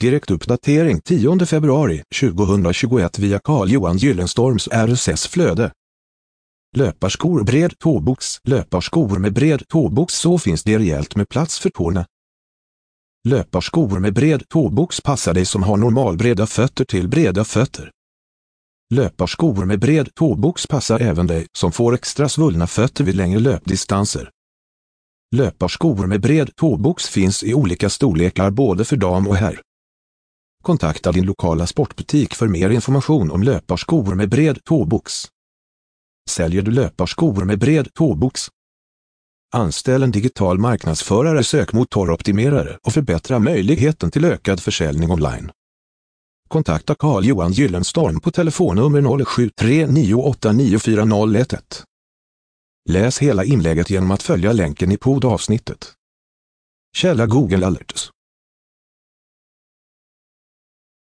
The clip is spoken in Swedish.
Direktuppdatering 10 februari 2021 via Carl-Johan Gyllenstorms RSS-flöde. Löparskor bred tåbox Löparskor med bred tåbox så finns det rejält med plats för tårna. Löparskor med bred tåbox passar dig som har normalbreda fötter till breda fötter. Löparskor med bred tåbox passar även dig som får extra svullna fötter vid längre löpdistanser. Löparskor med bred tåbox finns i olika storlekar både för dam och herr. Kontakta din lokala sportbutik för mer information om löparskor med bred tåbox. Säljer du löparskor med bred tåbox? Anställ en digital marknadsförare, sökmotoroptimerare och förbättra möjligheten till ökad försäljning online. Kontakta Carl-Johan Gyllenstorm på telefonnummer 0739894011. Läs hela inlägget genom att följa länken i poddavsnittet. Källa Google Alerts